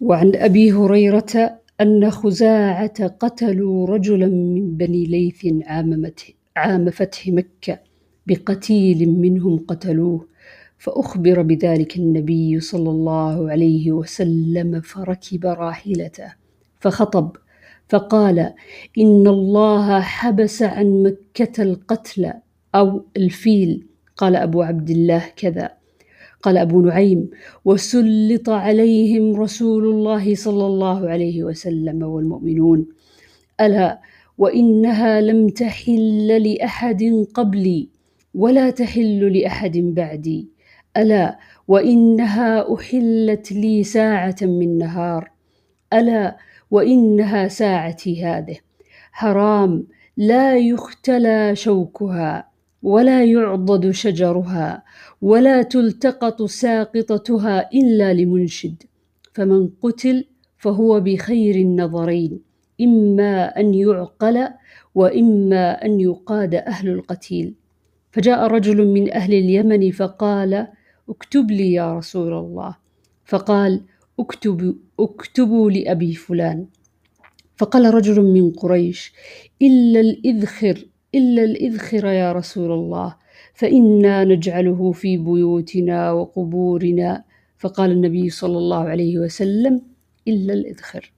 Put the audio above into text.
وعن أبي هريرة أن خزاعة قتلوا رجلا من بني ليث عام فتح مكة بقتيل منهم قتلوه فأخبر بذلك النبي صلى الله عليه وسلم فركب راحلته فخطب فقال إن الله حبس عن مكة القتل أو الفيل. قال أبو عبد الله كذا. قال أبو نعيم وسلط عليهم رسول الله صلى الله عليه وسلم والمؤمنون. ألا وإنها لم تحل لأحد قبلي ولا تحل لأحد بعدي. ألا وإنها أحلت لي ساعة من نهار. ألا وإنها ساعتي هذه. حرام لا يختلى شوكها. ولا يعضد شجرها ولا تلتقط ساقطتها إلا لمنشد. فمن قتل فهو بخير النظرين إما أن يعقل وإما أن يقاد أهل القتيل. فجاء رجل من أهل اليمن فقال اكتب لي يا رسول الله. فقال اكتب اكتبوا لأبي فلان. فقال رجل من قريش إلا الإذخر إلا الإذخر يا رسول الله فإنا نجعله في بيوتنا وقبورنا. فقال النبي صلى الله عليه وسلم إلا الإذخر.